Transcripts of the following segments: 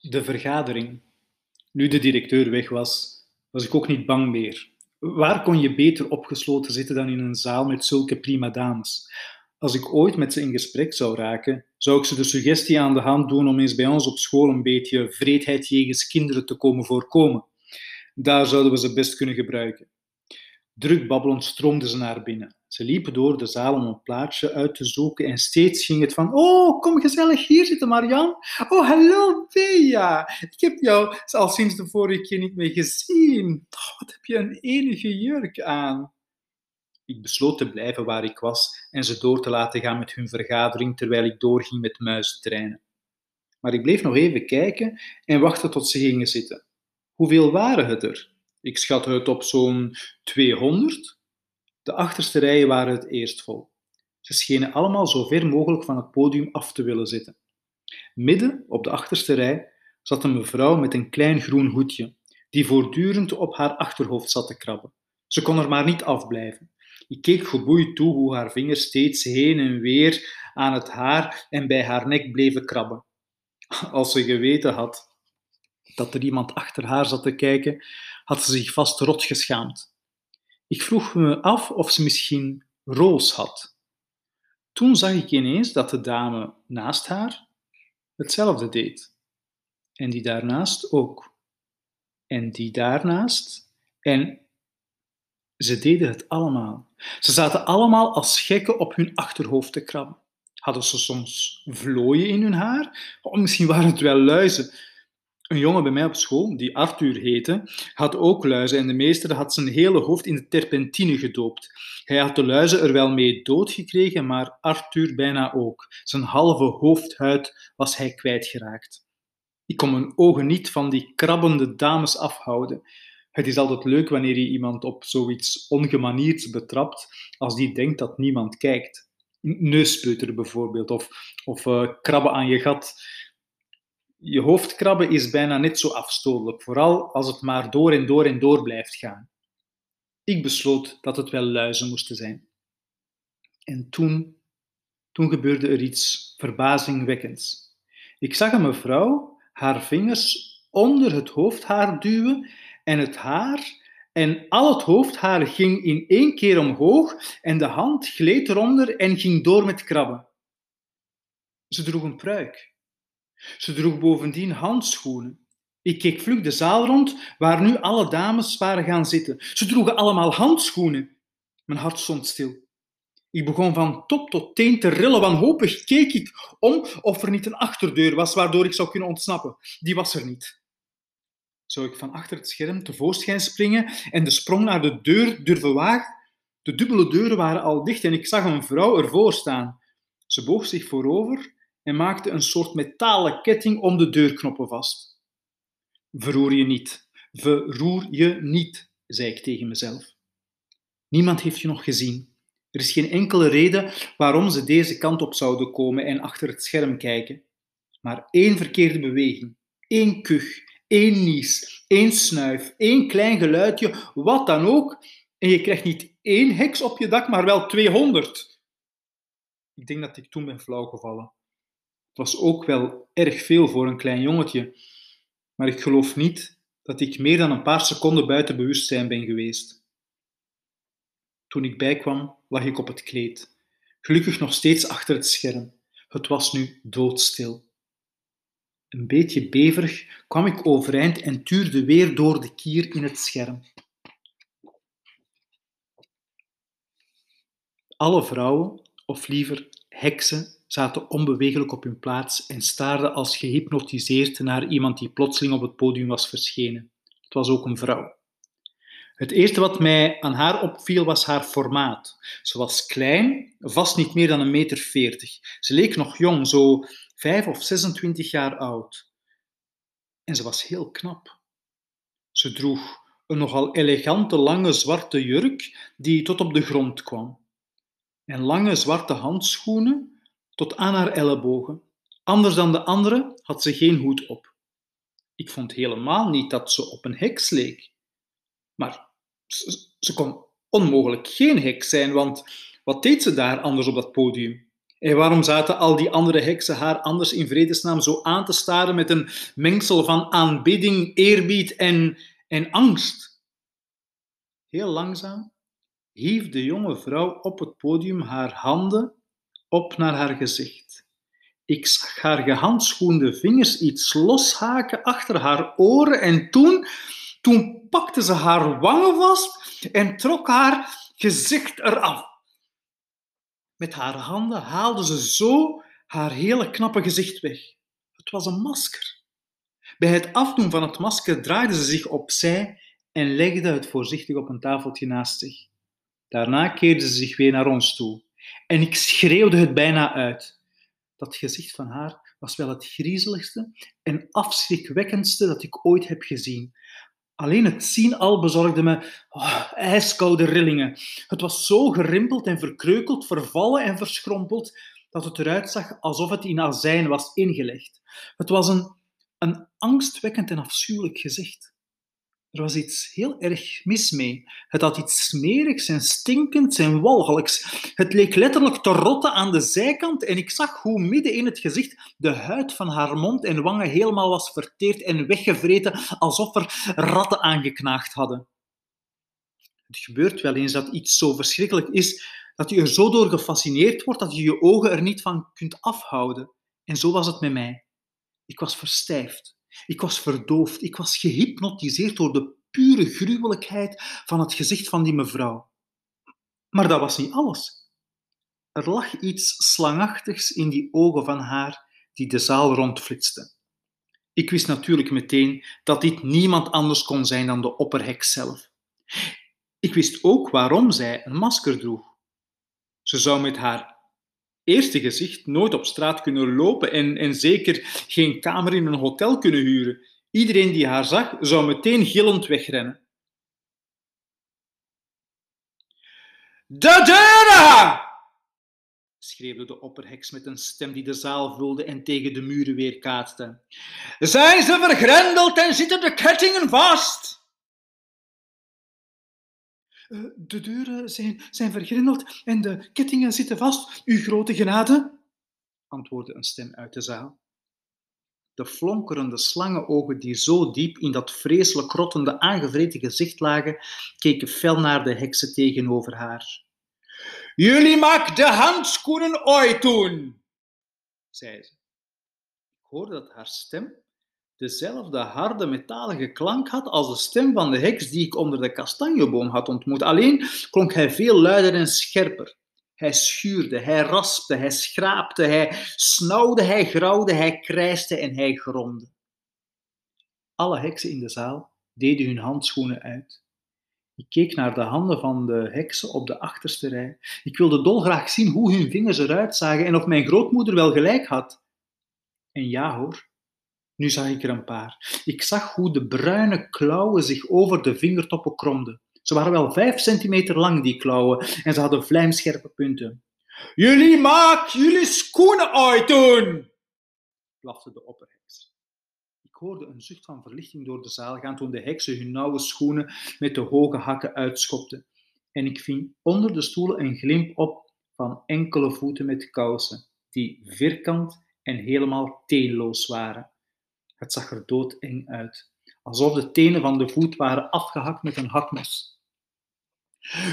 De vergadering. Nu de directeur weg was, was ik ook niet bang meer. Waar kon je beter opgesloten zitten dan in een zaal met zulke prima dames? Als ik ooit met ze in gesprek zou raken, zou ik ze de suggestie aan de hand doen om eens bij ons op school een beetje vreedheid jegens kinderen te komen voorkomen. Daar zouden we ze best kunnen gebruiken. Druk babbelend stroomden ze naar binnen. Ze liepen door de zaal om een plaatsje uit te zoeken en steeds ging het van Oh, kom gezellig hier zitten, Marian. Oh, hallo, Bea. Ik heb jou al sinds de vorige keer niet meer gezien. Oh, wat heb je een enige jurk aan. Ik besloot te blijven waar ik was en ze door te laten gaan met hun vergadering terwijl ik doorging met muizentreinen. Maar ik bleef nog even kijken en wachtte tot ze gingen zitten. Hoeveel waren het er? Ik schatte het op zo'n 200. De achterste rijen waren het eerst vol. Ze schenen allemaal zo ver mogelijk van het podium af te willen zitten. Midden op de achterste rij zat een mevrouw met een klein groen hoedje, die voortdurend op haar achterhoofd zat te krabben. Ze kon er maar niet afblijven. Ik keek geboeid toe hoe haar vingers steeds heen en weer aan het haar en bij haar nek bleven krabben. Als ze geweten had dat er iemand achter haar zat te kijken, had ze zich vast rot geschaamd. Ik vroeg me af of ze misschien roos had. Toen zag ik ineens dat de dame naast haar hetzelfde deed. En die daarnaast ook. En die daarnaast. En ze deden het allemaal. Ze zaten allemaal als gekken op hun achterhoofd te krabben. Hadden ze soms vlooien in hun haar? Of oh, misschien waren het wel luizen. Een jongen bij mij op school, die Arthur heette, had ook luizen en de meester had zijn hele hoofd in de terpentine gedoopt. Hij had de luizen er wel mee doodgekregen, maar Arthur bijna ook. Zijn halve hoofdhuid was hij kwijtgeraakt. Ik kon mijn ogen niet van die krabbende dames afhouden. Het is altijd leuk wanneer je iemand op zoiets ongemanierds betrapt, als die denkt dat niemand kijkt. Neuspeuteren bijvoorbeeld, of, of uh, krabben aan je gat je hoofdkrabben is bijna net zo afstotelijk, vooral als het maar door en door en door blijft gaan. Ik besloot dat het wel luizen moesten zijn. En toen, toen gebeurde er iets verbazingwekkends. Ik zag een mevrouw haar vingers onder het hoofdhaar duwen en het haar en al het hoofdhaar ging in één keer omhoog en de hand gleed eronder en ging door met krabben. Ze droeg een pruik. Ze droeg bovendien handschoenen. Ik keek vlug de zaal rond, waar nu alle dames waren gaan zitten. Ze droegen allemaal handschoenen. Mijn hart stond stil. Ik begon van top tot teen te rillen. Wanhopig keek ik om of er niet een achterdeur was waardoor ik zou kunnen ontsnappen. Die was er niet. Zou ik van achter het scherm tevoorschijn springen en de sprong naar de deur durven wagen? De dubbele deuren waren al dicht en ik zag een vrouw ervoor staan. Ze boog zich voorover en maakte een soort metalen ketting om de deurknoppen vast. Verroer je niet, verroer je niet, zei ik tegen mezelf. Niemand heeft je nog gezien. Er is geen enkele reden waarom ze deze kant op zouden komen en achter het scherm kijken. Maar één verkeerde beweging, één kuch, één nies, één snuif, één klein geluidje, wat dan ook, en je krijgt niet één heks op je dak, maar wel tweehonderd. Ik denk dat ik toen ben flauwgevallen. Was ook wel erg veel voor een klein jongetje, maar ik geloof niet dat ik meer dan een paar seconden buiten bewustzijn ben geweest. Toen ik bijkwam, lag ik op het kleed, gelukkig nog steeds achter het scherm. Het was nu doodstil. Een beetje beverig kwam ik overeind en tuurde weer door de kier in het scherm. Alle vrouwen, of liever heksen, zaten onbewegelijk op hun plaats en staarden als gehypnotiseerd naar iemand die plotseling op het podium was verschenen. Het was ook een vrouw. Het eerste wat mij aan haar opviel was haar formaat. Ze was klein, vast niet meer dan een meter veertig. Ze leek nog jong, zo vijf of 26 jaar oud. En ze was heel knap. Ze droeg een nogal elegante lange zwarte jurk die tot op de grond kwam. En lange zwarte handschoenen tot aan haar ellebogen. Anders dan de andere had ze geen hoed op. Ik vond helemaal niet dat ze op een heks leek. Maar ze, kon onmogelijk geen heks zijn, want wat deed ze daar anders op dat podium? En waarom zaten al die andere heksen haar anders in vredesnaam zo aan te staren met een mengsel van aanbidding, eerbied en, en angst? Heel langzaam hief de jonge vrouw op het podium haar handen op naar haar gezicht. Ik zag haar gehandschoende vingers iets loshaken achter haar oren en toen, toen pakte ze haar wangen vast en trok haar gezicht eraf. Met haar handen haalde ze zo haar hele knappe gezicht weg. Het was een masker. Bij het afdoen van het masker draaide ze zich opzij en legde het voorzichtig op een tafeltje naast zich. Daarna keerde ze zich weer naar ons toe en ik schreeuwde het bijna uit. Dat gezicht van haar was wel het griezeligste en afschrikwekkendste dat ik ooit heb gezien. Alleen het zien al bezorgde me oh, ijskoude rillingen. Het was zo gerimpeld en verkreukeld, vervallen en verschrompeld, dat het eruit zag alsof het in azijn was ingelegd. Het was een, een angstwekkend en afschuwelijk gezicht. Er was iets heel erg mis mee. Het had iets smerigs en stinkends en walgelijks. Het leek letterlijk te rotten aan de zijkant en ik zag hoe midden in het gezicht de huid van haar mond en wangen helemaal was verteerd en weggevreten, alsof er ratten aangeknaagd hadden. Het gebeurt wel eens dat iets zo verschrikkelijk is dat je er zo door gefascineerd wordt dat je je ogen er niet van kunt afhouden. En zo was het met mij. Ik was verstijfd. Ik was verdoofd, ik was gehypnotiseerd door de pure gruwelijkheid van het gezicht van die mevrouw. Maar dat was niet alles. Er lag iets slangachtigs in die ogen van haar die de zaal rondflitste. Ik wist natuurlijk meteen dat dit niemand anders kon zijn dan de opperhek zelf. Ik wist ook waarom zij een masker droeg. Ze zou met haar eerste gezicht nooit op straat kunnen lopen en, en zeker geen kamer in een hotel kunnen huren. Iedereen die haar zag, zou meteen gillend wegrennen. De deuren! schreeuwde de opperheks met een stem die de zaal vulde en tegen de muren weerkaatste. Zijn ze vergrendeld en zitten de kettingen vast? Eh, de deuren zijn, zijn vergrendeld en de kettingen zitten vast, uw grote genade, antwoordde een stem uit de zaal. De flonkerende slangenogen die zo diep in dat vreselijk rottende, aangevreten gezicht lagen, keken fel naar de heksen tegenover haar. Jullie mag de handschoenen ooit doen, zei ze. Ik hoorde dat haar stem dezelfde harde metalige klank had als de stem van de heks die ik onder de kastanjeboom had ontmoet. Alleen klonk hij veel luider en scherper. Hij schuurde, hij raspte, hij schraapte, hij snauwde, hij grauwde, hij krijste en hij gromde. Alle heksen in de zaal deden hun handschoenen uit. Ik keek naar de handen van de heksen op de achterste rij. Ik wilde dolgraag zien hoe hun vingers eruit zagen en of mijn grootmoeder wel gelijk had. En ja hoor, nu zag ik er een paar. Ik zag hoe de bruine klauwen zich over de vingertoppen kromden. Ze waren wel vijf centimeter lang, die klauwen, en ze hadden vlijmscherpe punten. Jullie maak jullie schoenen uitdoen! blafte de opperheks. Ik hoorde een zucht van verlichting door de zaal gaan toen de heksen hun nauwe schoenen met de hoge hakken uitschopten. En ik ving onder de stoelen een glimp op van enkele voeten met kousen, die vierkant en helemaal teenloos waren. Het zag er doodeng uit, alsof de tenen van de voet waren afgehakt met een hakmes.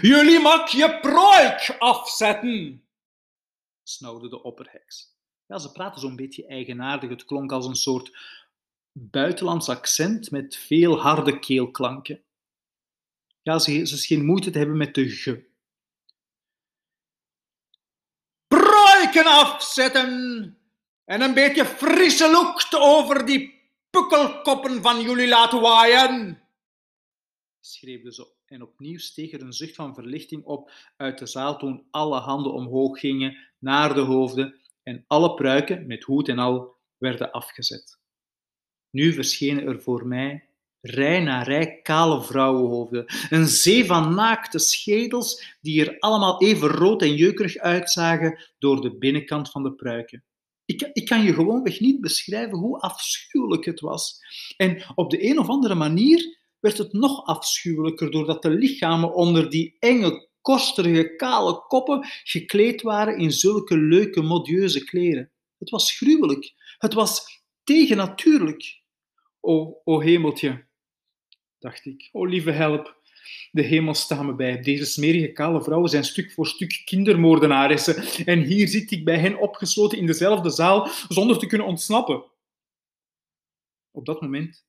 Jullie mag je proik afzetten, snauwde de opperheks. Ja, ze praten zo'n beetje eigenaardig. Het klonk als een soort buitenlands accent met veel harde keelklanken. Ja, ze, ze scheen moeite te hebben met de ge. Pruiken afzetten en een beetje frisse lucht over die pukkelkoppen van jullie laten waaien, schreeuwde ze en opnieuw steeg er een zucht van verlichting op uit de zaal toen alle handen omhoog gingen naar de hoofden en alle pruiken met hoed en al werden afgezet. Nu verschenen er voor mij rij na rij kale vrouwenhoofden, een zee van naakte schedels die er allemaal even rood en jeukerig uitzagen door de binnenkant van de pruiken. Ik, ik kan je gewoonweg niet beschrijven hoe afschuwelijk het was. En op de een of andere manier werd het nog afschuwelijker doordat de lichamen onder die enge kosterige, kale koppen gekleed waren in zulke leuke, modieuze kleren. Het was gruwelijk. Het was tegennatuurlijk. O, o hemeltje, dacht ik. O lieve help, de hemel staat me bij. Deze smerige kale vrouwen zijn stuk voor stuk kindermoordenaressen. En hier zit ik bij hen opgesloten in dezelfde zaal, zonder te kunnen ontsnappen. Op dat moment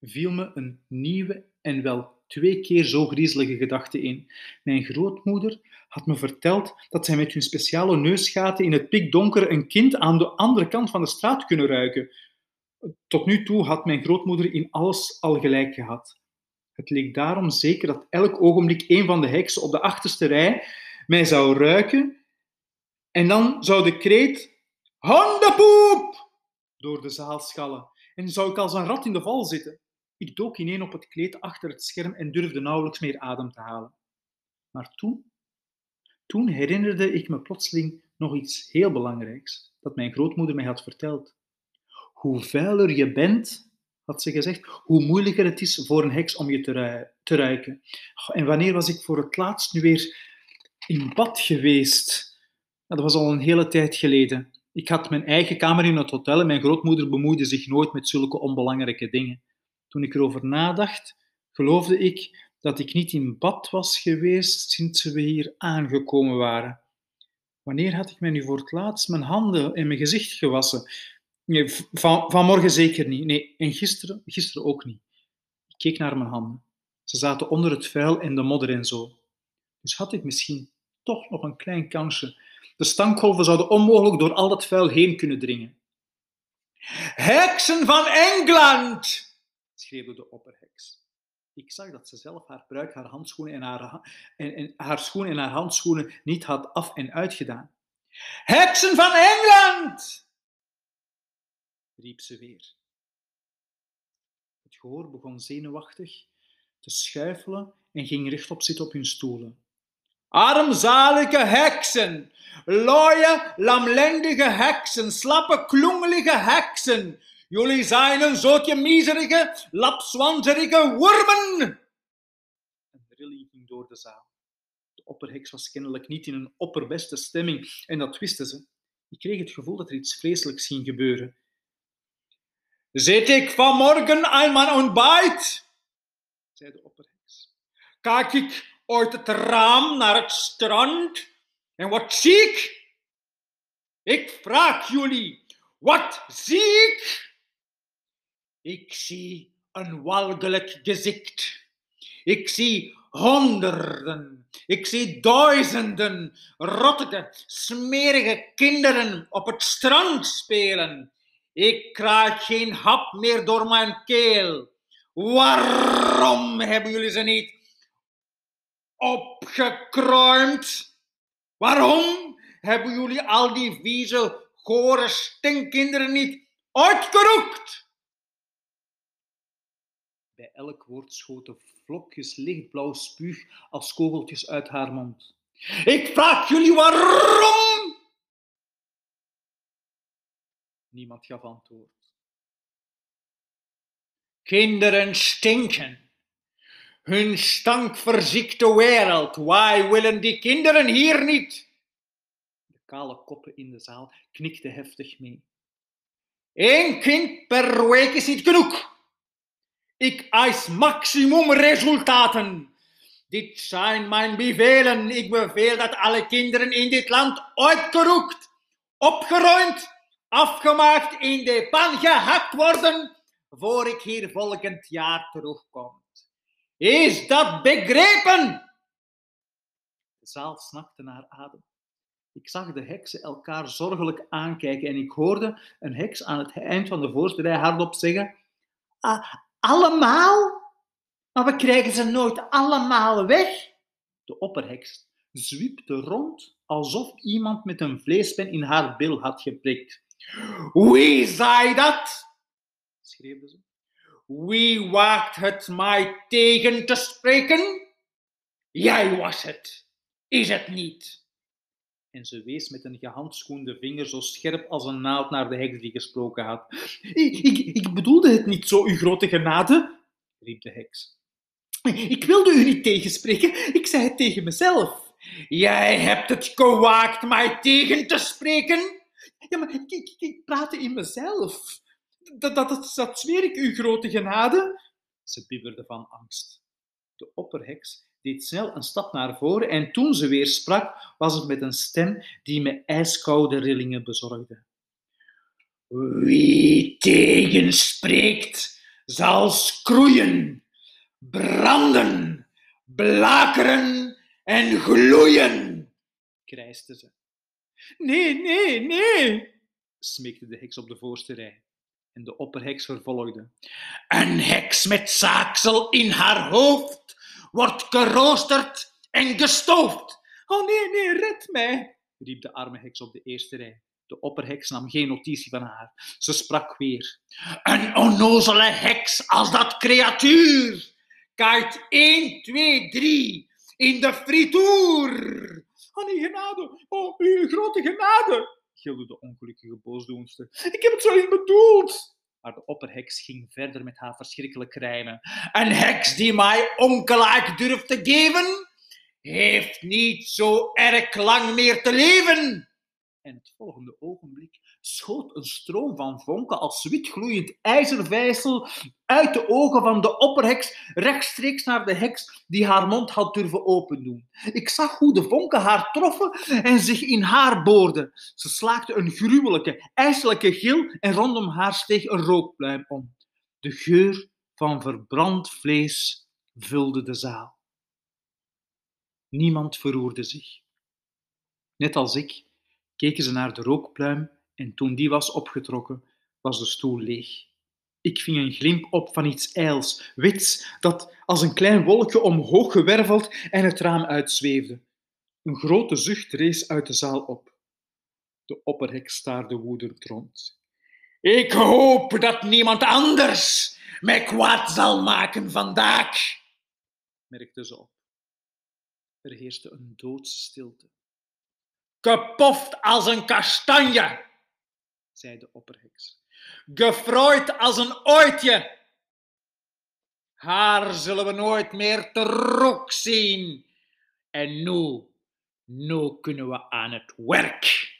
viel me een nieuwe en wel twee keer zo griezelige gedachte in. Mijn grootmoeder had me verteld dat zij met hun speciale neusgaten in het pikdonker een kind aan de andere kant van de straat kunnen ruiken. Tot nu toe had mijn grootmoeder in alles al gelijk gehad. Het leek daarom zeker dat elk ogenblik een van de heksen op de achterste rij mij zou ruiken en dan zou de kreet hondenpoep door de zaal schallen en zou ik als een rat in de val zitten. Ik dook ineen op het kleed achter het scherm en durfde nauwelijks meer adem te halen. Maar toen, toen herinnerde ik me plotseling nog iets heel belangrijks dat mijn grootmoeder mij had verteld. Hoe vuiler je bent, had ze gezegd, hoe moeilijker het is voor een heks om je te, ruiken. En wanneer was ik voor het laatst nu weer in bad geweest? Dat was al een hele tijd geleden. Ik had mijn eigen kamer in het hotel en mijn grootmoeder bemoeide zich nooit met zulke onbelangrijke dingen. Toen ik erover nadacht, geloofde ik dat ik niet in bad was geweest sinds we hier aangekomen waren. Wanneer had ik mij nu voor het laatst mijn handen en mijn gezicht gewassen? Nee, van, vanmorgen zeker niet. Nee, en gisteren, gisteren ook niet. Ik keek naar mijn handen. Ze zaten onder het vuil en de modder en zo. Dus had ik misschien toch nog een klein kansje. De stankgolven zouden onmogelijk door al dat vuil heen kunnen dringen. Heksen van Engeland! schreeuwde de opperheks. Ik zag dat ze zelf haar pruik, haar handschoenen en haar, en, en haar schoenen en haar handschoenen niet had af- en uitgedaan. Heksen van Engeland! Riep ze weer. Het gehoor begon zenuwachtig te schuifelen en ging rechtop zitten op hun stoelen. Armzalige heksen, looie, lamlendige heksen, slappe, klongelige heksen, Jullie zijn een zootje miserige, lapswanzerige wormen! Een rilling ging door de zaal. De opperheks was kennelijk niet in een opperbeste stemming en dat wisten ze. Ik kreeg het gevoel dat er iets vreselijks ging gebeuren. Zit ik vanmorgen aan mijn ontbijt? zei de opperheks. Kijk ik uit het raam naar het strand en wat zie ik? Ik vraag jullie, wat zie ik? Ik zie een walgelijk gezicht. Ik zie honderden, ik zie duizenden rottige, smerige kinderen op het strand spelen. Ik krijg geen hap meer door mijn keel. Waarom hebben jullie ze niet opgekruimd? Waarom hebben jullie al die vieze, gore stinkkinderen niet uitgeroekt? Bij elk woord schoten vlokjes lichtblauw spuug als kogeltjes uit haar mond. Ik vraag jullie waarom? Niemand gaf antwoord. Kinderen stinken. Hun stank verziekt de wereld. Wij willen die kinderen hier niet. De kale koppen in de zaal knikten heftig mee. Eén kind per week is niet genoeg. Ik eis maximumresultaten. Dit zijn mijn bevelen. Ik beveel dat alle kinderen in dit land uitgeroekt, opgeruimd, afgemaakt, in de pan gehakt worden, voor ik hier volgend jaar terugkom. Is dat begrepen? De zaal snakte naar adem. Ik zag de heksen elkaar zorgelijk aankijken en ik hoorde een heks aan het eind van de voorste rij hardop zeggen: ah, allemaal? Maar we krijgen ze nooit allemaal weg. De opperheks zwiepte rond alsof iemand met een vleespen in haar bil had geprikt. Wie zei dat? schreeuwde ze. Wie waagt het mij tegen te spreken? Jij was het, is het niet? En ze wees met een gehandschoende vinger zo scherp als een naald naar de heks die gesproken had. Ik, ik, ik bedoelde het niet zo, uw grote genade, riep de heks. Ik wilde u niet tegenspreken, ik zei het tegen mezelf. jij hebt het gewaagd mij tegen te spreken? Ja, maar ik, ik, praatte in mezelf. Dat, dat, dat, zweer ik u, grote genade. Ze bibberde van angst. De opperheks deed snel een stap naar voren en toen ze weer sprak, was het met een stem die me ijskoude rillingen bezorgde. Wie tegenspreekt, zal skroeien, branden, blakeren en gloeien, krijste ze. Nee, nee, nee, smeekte de heks op de voorste rij. En de opperheks vervolgde. Een heks met zaaksel in haar hoofd wordt geroosterd en gestoofd. Oh nee, nee, red mij, riep de arme heks op de eerste rij. De opperheks nam geen notitie van haar. Ze sprak weer. Een onnozele heks als dat creatuur. Kijk 1, 2, 3 in de frituur. Nee, genade, oh, uw grote genade, gilde de ongelukkige boosdoenster. Ik heb het zo niet bedoeld. Maar de opperheks ging verder met haar verschrikkelijk rijmen. Een heks die mij ongelijk durft te geven, heeft niet zo erg lang meer te leven en het volgende ogenblik schoot een stroom van vonken als witgloeiend ijzervijsel uit de ogen van de opperheks rechtstreeks naar de heks die haar mond had durven opendoen. Ik zag hoe de vonken haar troffen en zich in haar boorden. Ze slaakte een gruwelijke, ijselijke gil en rondom haar steeg een rookpluim om. De geur van verbrand vlees vulde de zaal. Niemand verroerde zich. Net als ik keken ze naar de rookpluim en toen die was opgetrokken, was de stoel leeg. Ik ving een glimp op van iets ijls, wits, dat als een klein wolkje omhoog gewerveld en het raam uitzweefde. Een grote zucht rees uit de zaal op. De opperhek staarde woedend rond. Ik hoop dat niemand anders mij kwaad zal maken vandaag, merkte ze op. Er heerste een doodsstilte gepoft als een kastanje, zei de opperheks, gefrooid als een ooitje. Haar zullen we nooit meer terug zien. En nu, nu kunnen we aan het werk.